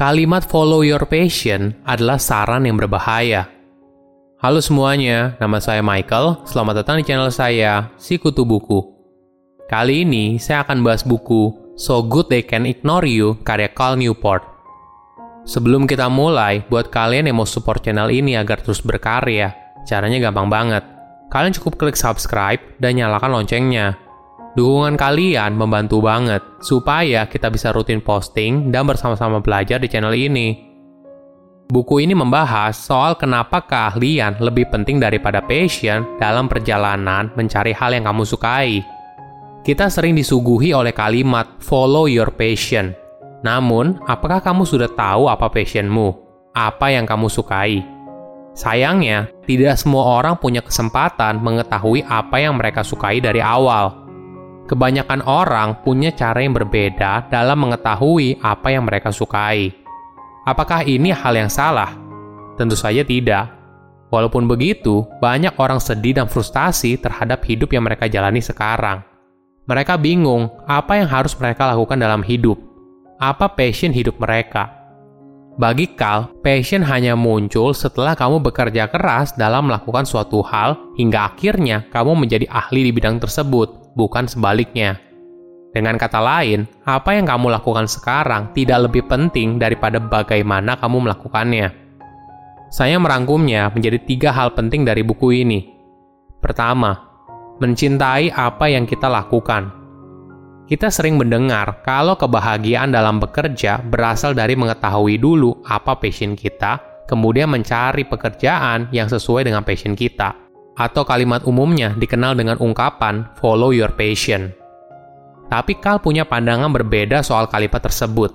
Kalimat follow your passion adalah saran yang berbahaya. Halo semuanya, nama saya Michael. Selamat datang di channel saya, Si Kutu Buku. Kali ini saya akan bahas buku So Good They Can Ignore You karya Cal Newport. Sebelum kita mulai, buat kalian yang mau support channel ini agar terus berkarya, caranya gampang banget. Kalian cukup klik subscribe dan nyalakan loncengnya Dukungan kalian membantu banget supaya kita bisa rutin posting dan bersama-sama belajar di channel ini. Buku ini membahas soal kenapa keahlian lebih penting daripada passion dalam perjalanan mencari hal yang kamu sukai. Kita sering disuguhi oleh kalimat follow your passion. Namun, apakah kamu sudah tahu apa passionmu? Apa yang kamu sukai? Sayangnya, tidak semua orang punya kesempatan mengetahui apa yang mereka sukai dari awal kebanyakan orang punya cara yang berbeda dalam mengetahui apa yang mereka sukai. Apakah ini hal yang salah? Tentu saja tidak. Walaupun begitu, banyak orang sedih dan frustasi terhadap hidup yang mereka jalani sekarang. Mereka bingung apa yang harus mereka lakukan dalam hidup. Apa passion hidup mereka? Bagi Cal, passion hanya muncul setelah kamu bekerja keras dalam melakukan suatu hal hingga akhirnya kamu menjadi ahli di bidang tersebut bukan sebaliknya. Dengan kata lain, apa yang kamu lakukan sekarang tidak lebih penting daripada bagaimana kamu melakukannya. Saya merangkumnya menjadi tiga hal penting dari buku ini. Pertama, mencintai apa yang kita lakukan. Kita sering mendengar kalau kebahagiaan dalam bekerja berasal dari mengetahui dulu apa passion kita, kemudian mencari pekerjaan yang sesuai dengan passion kita atau kalimat umumnya dikenal dengan ungkapan follow your passion. Tapi Carl punya pandangan berbeda soal kalimat tersebut.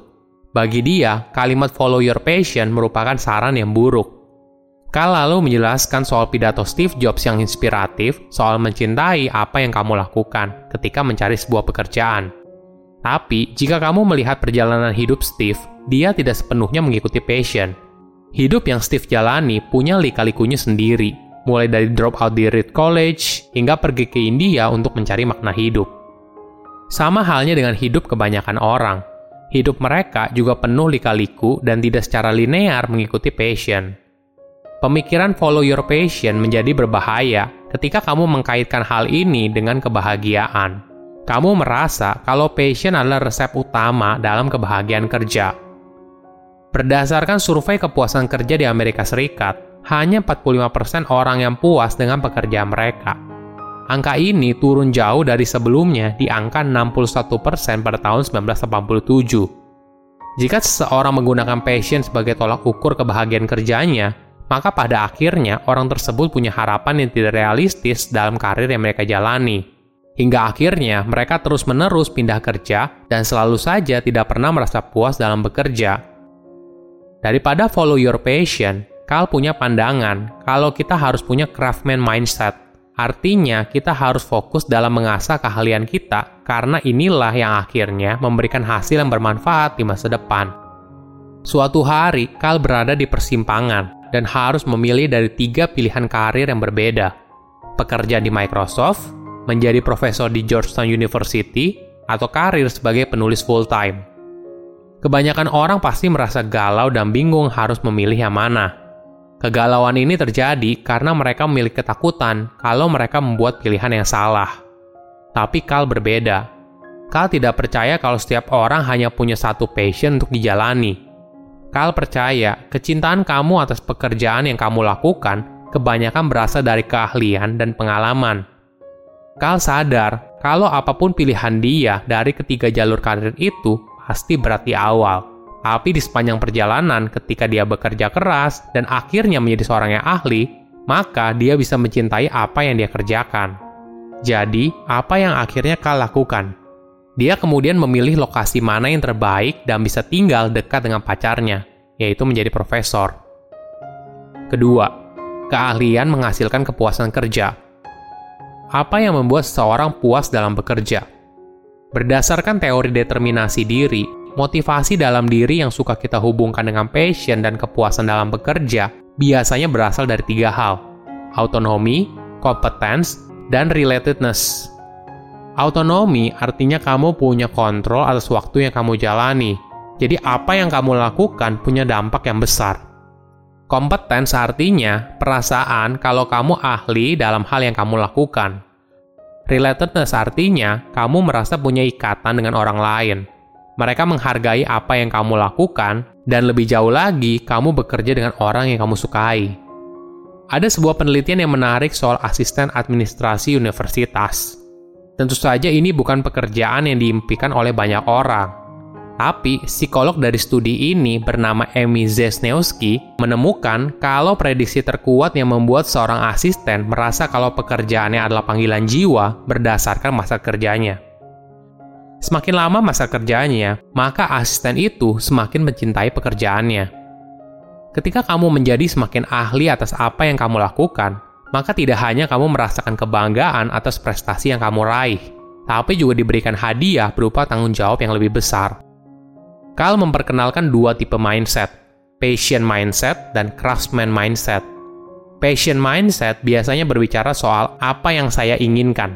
Bagi dia, kalimat follow your passion merupakan saran yang buruk. Carl lalu menjelaskan soal pidato Steve Jobs yang inspiratif soal mencintai apa yang kamu lakukan ketika mencari sebuah pekerjaan. Tapi, jika kamu melihat perjalanan hidup Steve, dia tidak sepenuhnya mengikuti passion. Hidup yang Steve jalani punya lika-likunya sendiri, mulai dari drop out di Reed College hingga pergi ke India untuk mencari makna hidup. Sama halnya dengan hidup kebanyakan orang. Hidup mereka juga penuh lika-liku dan tidak secara linear mengikuti passion. Pemikiran follow your passion menjadi berbahaya ketika kamu mengkaitkan hal ini dengan kebahagiaan. Kamu merasa kalau passion adalah resep utama dalam kebahagiaan kerja. Berdasarkan survei kepuasan kerja di Amerika Serikat, hanya 45% orang yang puas dengan pekerjaan mereka. Angka ini turun jauh dari sebelumnya di angka 61% pada tahun 1987. Jika seseorang menggunakan passion sebagai tolak ukur kebahagiaan kerjanya, maka pada akhirnya orang tersebut punya harapan yang tidak realistis dalam karir yang mereka jalani. Hingga akhirnya mereka terus-menerus pindah kerja dan selalu saja tidak pernah merasa puas dalam bekerja. Daripada follow your passion, Kal punya pandangan kalau kita harus punya craftsman mindset. Artinya, kita harus fokus dalam mengasah keahlian kita, karena inilah yang akhirnya memberikan hasil yang bermanfaat di masa depan. Suatu hari, Kal berada di persimpangan dan harus memilih dari tiga pilihan karir yang berbeda: pekerja di Microsoft, menjadi profesor di Georgetown University, atau karir sebagai penulis full-time. Kebanyakan orang pasti merasa galau dan bingung harus memilih yang mana. Kegalauan ini terjadi karena mereka memiliki ketakutan kalau mereka membuat pilihan yang salah. Tapi Kal berbeda. Kal tidak percaya kalau setiap orang hanya punya satu passion untuk dijalani. Kal percaya kecintaan kamu atas pekerjaan yang kamu lakukan kebanyakan berasal dari keahlian dan pengalaman. Kal sadar kalau apa pun pilihan dia dari ketiga jalur karir itu pasti berat di awal tapi di sepanjang perjalanan, ketika dia bekerja keras dan akhirnya menjadi seorang yang ahli, maka dia bisa mencintai apa yang dia kerjakan. Jadi, apa yang akhirnya Kal lakukan? Dia kemudian memilih lokasi mana yang terbaik dan bisa tinggal dekat dengan pacarnya, yaitu menjadi profesor. Kedua, keahlian menghasilkan kepuasan kerja. Apa yang membuat seseorang puas dalam bekerja? Berdasarkan teori determinasi diri, motivasi dalam diri yang suka kita hubungkan dengan passion dan kepuasan dalam bekerja biasanya berasal dari tiga hal: autonomi, competence, dan relatedness. Autonomi artinya kamu punya kontrol atas waktu yang kamu jalani. Jadi apa yang kamu lakukan punya dampak yang besar. Kompetens artinya perasaan kalau kamu ahli dalam hal yang kamu lakukan. Relatedness artinya kamu merasa punya ikatan dengan orang lain. Mereka menghargai apa yang kamu lakukan, dan lebih jauh lagi, kamu bekerja dengan orang yang kamu sukai. Ada sebuah penelitian yang menarik soal asisten administrasi universitas. Tentu saja ini bukan pekerjaan yang diimpikan oleh banyak orang. Tapi, psikolog dari studi ini bernama Amy Zesnewski menemukan kalau prediksi terkuat yang membuat seorang asisten merasa kalau pekerjaannya adalah panggilan jiwa berdasarkan masa kerjanya. Semakin lama masa kerjanya, maka asisten itu semakin mencintai pekerjaannya. Ketika kamu menjadi semakin ahli atas apa yang kamu lakukan, maka tidak hanya kamu merasakan kebanggaan atas prestasi yang kamu raih, tapi juga diberikan hadiah berupa tanggung jawab yang lebih besar. Carl memperkenalkan dua tipe mindset, patient mindset dan craftsman mindset. Patient mindset biasanya berbicara soal apa yang saya inginkan.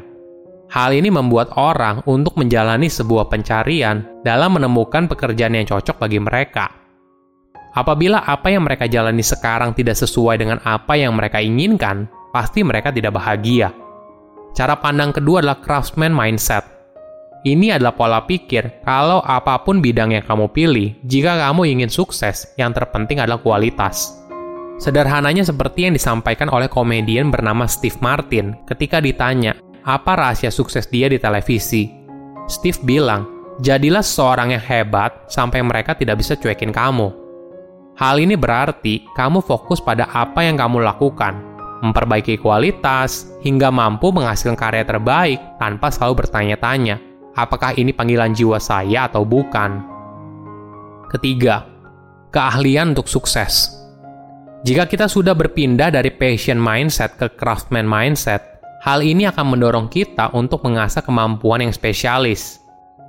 Hal ini membuat orang untuk menjalani sebuah pencarian dalam menemukan pekerjaan yang cocok bagi mereka. Apabila apa yang mereka jalani sekarang tidak sesuai dengan apa yang mereka inginkan, pasti mereka tidak bahagia. Cara pandang kedua adalah craftsman mindset. Ini adalah pola pikir kalau apa pun bidang yang kamu pilih, jika kamu ingin sukses, yang terpenting adalah kualitas. Sederhananya seperti yang disampaikan oleh komedian bernama Steve Martin ketika ditanya apa rahasia sukses dia di televisi. Steve bilang, jadilah seorang yang hebat sampai mereka tidak bisa cuekin kamu. Hal ini berarti kamu fokus pada apa yang kamu lakukan, memperbaiki kualitas, hingga mampu menghasilkan karya terbaik tanpa selalu bertanya-tanya, apakah ini panggilan jiwa saya atau bukan. Ketiga, keahlian untuk sukses. Jika kita sudah berpindah dari passion mindset ke craftsman mindset, hal ini akan mendorong kita untuk mengasah kemampuan yang spesialis.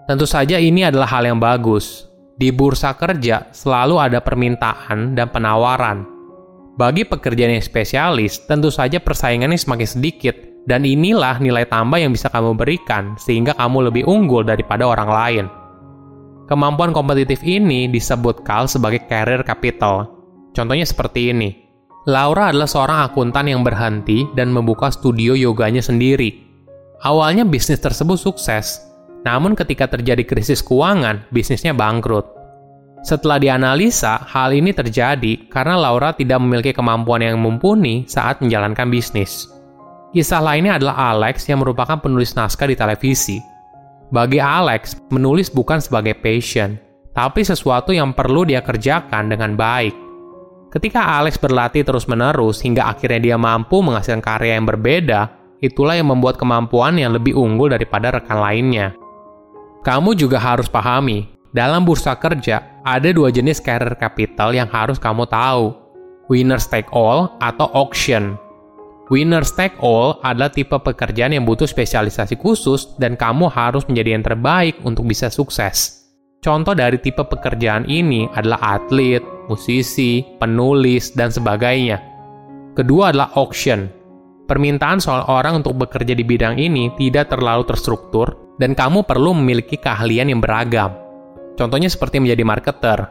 Tentu saja ini adalah hal yang bagus, di bursa kerja selalu ada permintaan dan penawaran. Bagi pekerjaan yang spesialis, tentu saja persaingannya semakin sedikit, dan inilah nilai tambah yang bisa kamu berikan sehingga kamu lebih unggul daripada orang lain. Kemampuan kompetitif ini disebut Carl sebagai career capital. Contohnya seperti ini. Laura adalah seorang akuntan yang berhenti dan membuka studio yoganya sendiri. Awalnya bisnis tersebut sukses, namun ketika terjadi krisis keuangan, bisnisnya bangkrut. Setelah dianalisa, hal ini terjadi karena Laura tidak memiliki kemampuan yang mumpuni saat menjalankan bisnis. Kisah lainnya adalah Alex yang merupakan penulis naskah di televisi. Bagi Alex, menulis bukan sebagai passion, tapi sesuatu yang perlu dia kerjakan dengan baik. Ketika Alex berlatih terus-menerus hingga akhirnya dia mampu menghasilkan karya yang berbeda, itulah yang membuat kemampuan yang lebih unggul daripada rekan lainnya. Kamu juga harus pahami, dalam bursa kerja ada dua jenis career capital yang harus kamu tahu. Winner take all atau auction. Winner take all adalah tipe pekerjaan yang butuh spesialisasi khusus dan kamu harus menjadi yang terbaik untuk bisa sukses. Contoh dari tipe pekerjaan ini adalah atlet, musisi, penulis, dan sebagainya. Kedua adalah auction. Permintaan soal orang untuk bekerja di bidang ini tidak terlalu terstruktur dan kamu perlu memiliki keahlian yang beragam. Contohnya seperti menjadi marketer.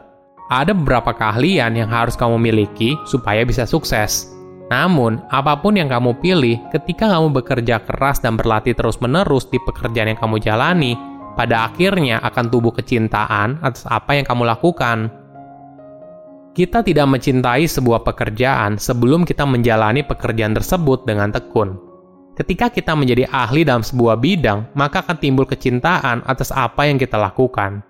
Ada beberapa keahlian yang harus kamu miliki supaya bisa sukses. Namun, apa pun yang kamu pilih, ketika kamu bekerja keras dan berlatih terus-menerus di pekerjaan yang kamu jalani, pada akhirnya akan tubuh kecintaan atas apa yang kamu lakukan. Kita tidak mencintai sebuah pekerjaan sebelum kita menjalani pekerjaan tersebut dengan tekun. Ketika kita menjadi ahli dalam sebuah bidang, maka akan timbul kecintaan atas apa yang kita lakukan.